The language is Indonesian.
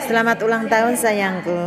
Selamat ulang tahun sayangku.